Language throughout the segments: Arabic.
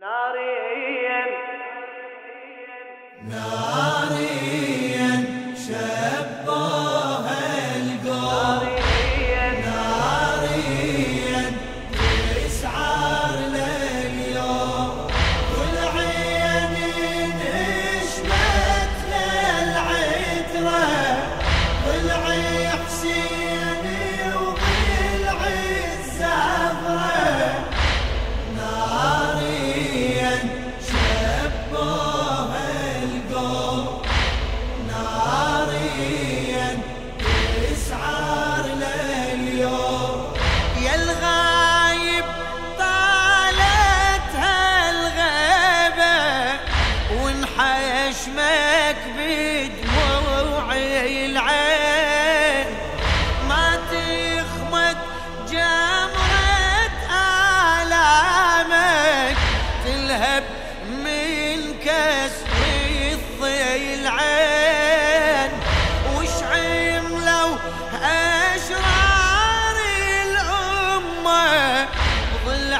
ناريا ناريا Senhor.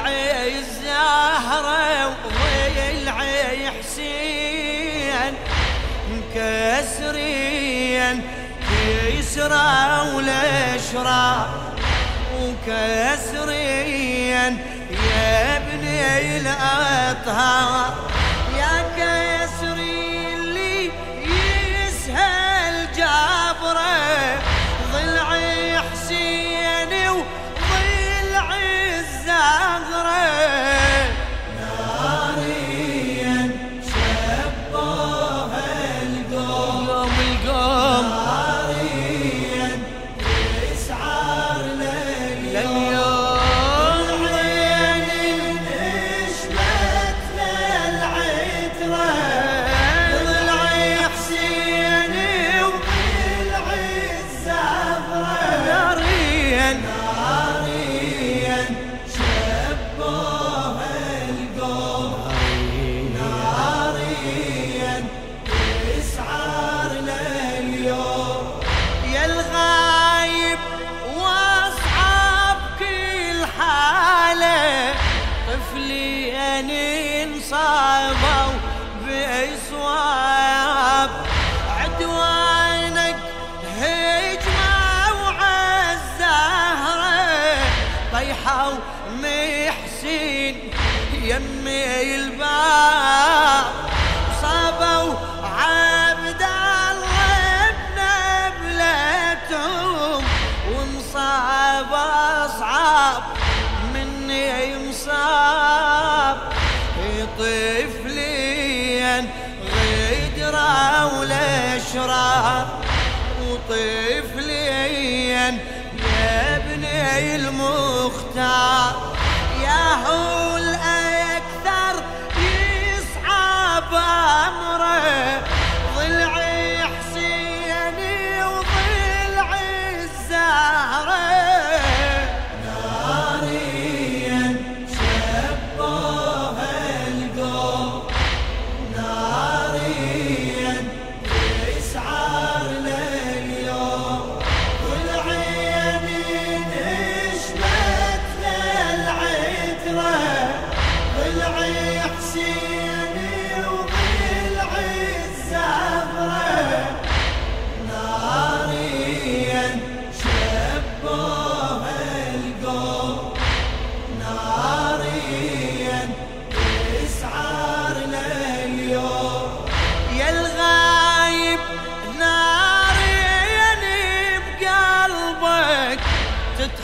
ضلعي الزهرة وضلعي حسين مكسرين كسرى والأشرار وكسرين يا ابني الأطهار. تسعر لليوم يا الغايب وأصحاب كل حالة. طفلي انصابوا بأسواب. عدوانك هجمة وعالزهره طيحوا محسن يمي الباب. مصاب طفليا غدرة والاشرار وطفليا يا ابني المختار.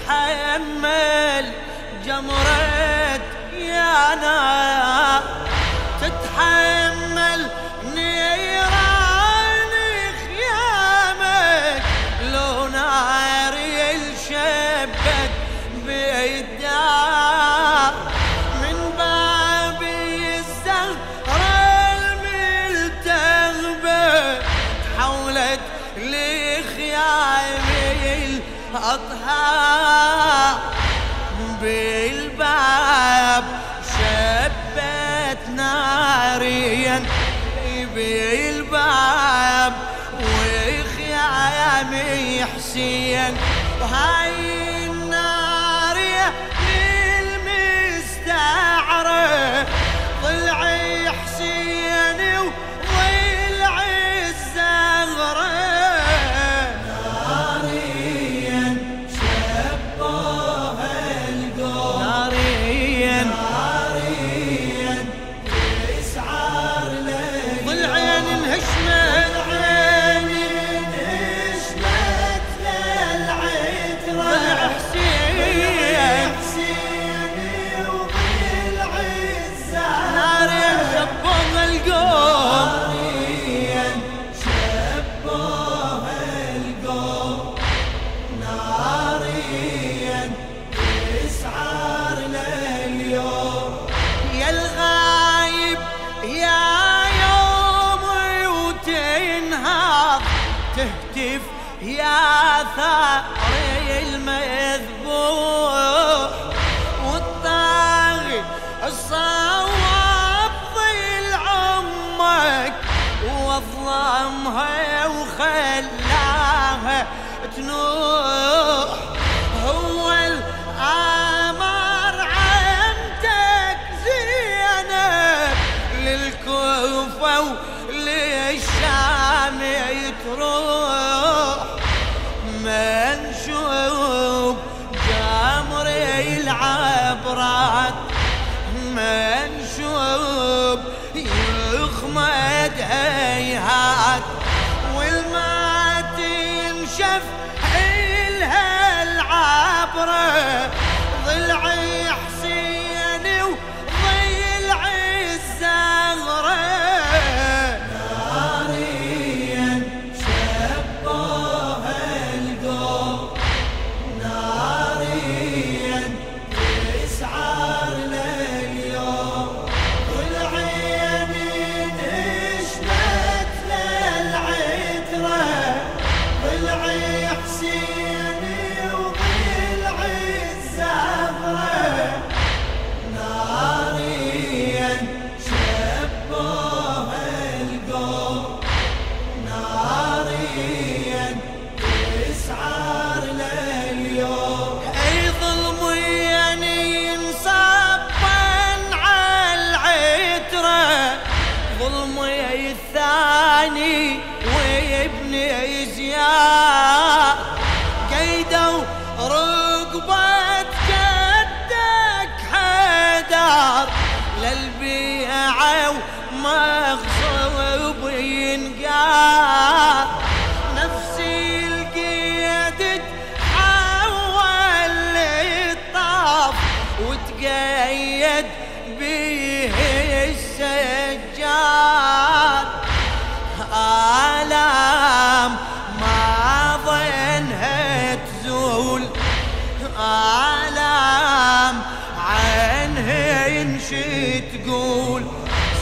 تتحمل جمرة يا نار تتحمل نيران خيامك لو نار الشبك بالدار من باب الزهرة الملتهبة تحولت لخيام الأطهار بالباب شبت ناريا بالباب وخيامي حسين وهاي تهتف يا ثاري المذبوح والطاغي الصواب ظل عمك وظلمها وخلاها تنوح. تروح الثاني وابن زياد قيدوا رقبة جدك حدار للبيعة ومغصوب تزول آلام عنها ينشي تقول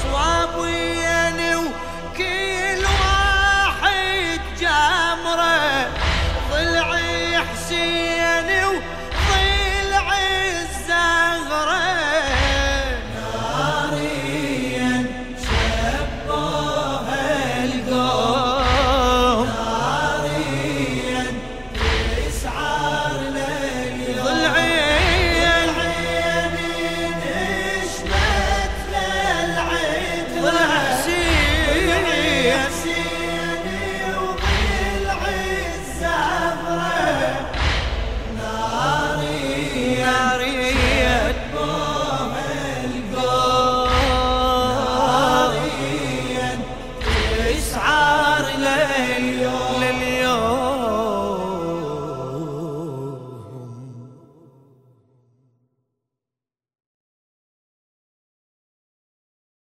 صواب ويني وكل واحد جمره ضلعي حسين.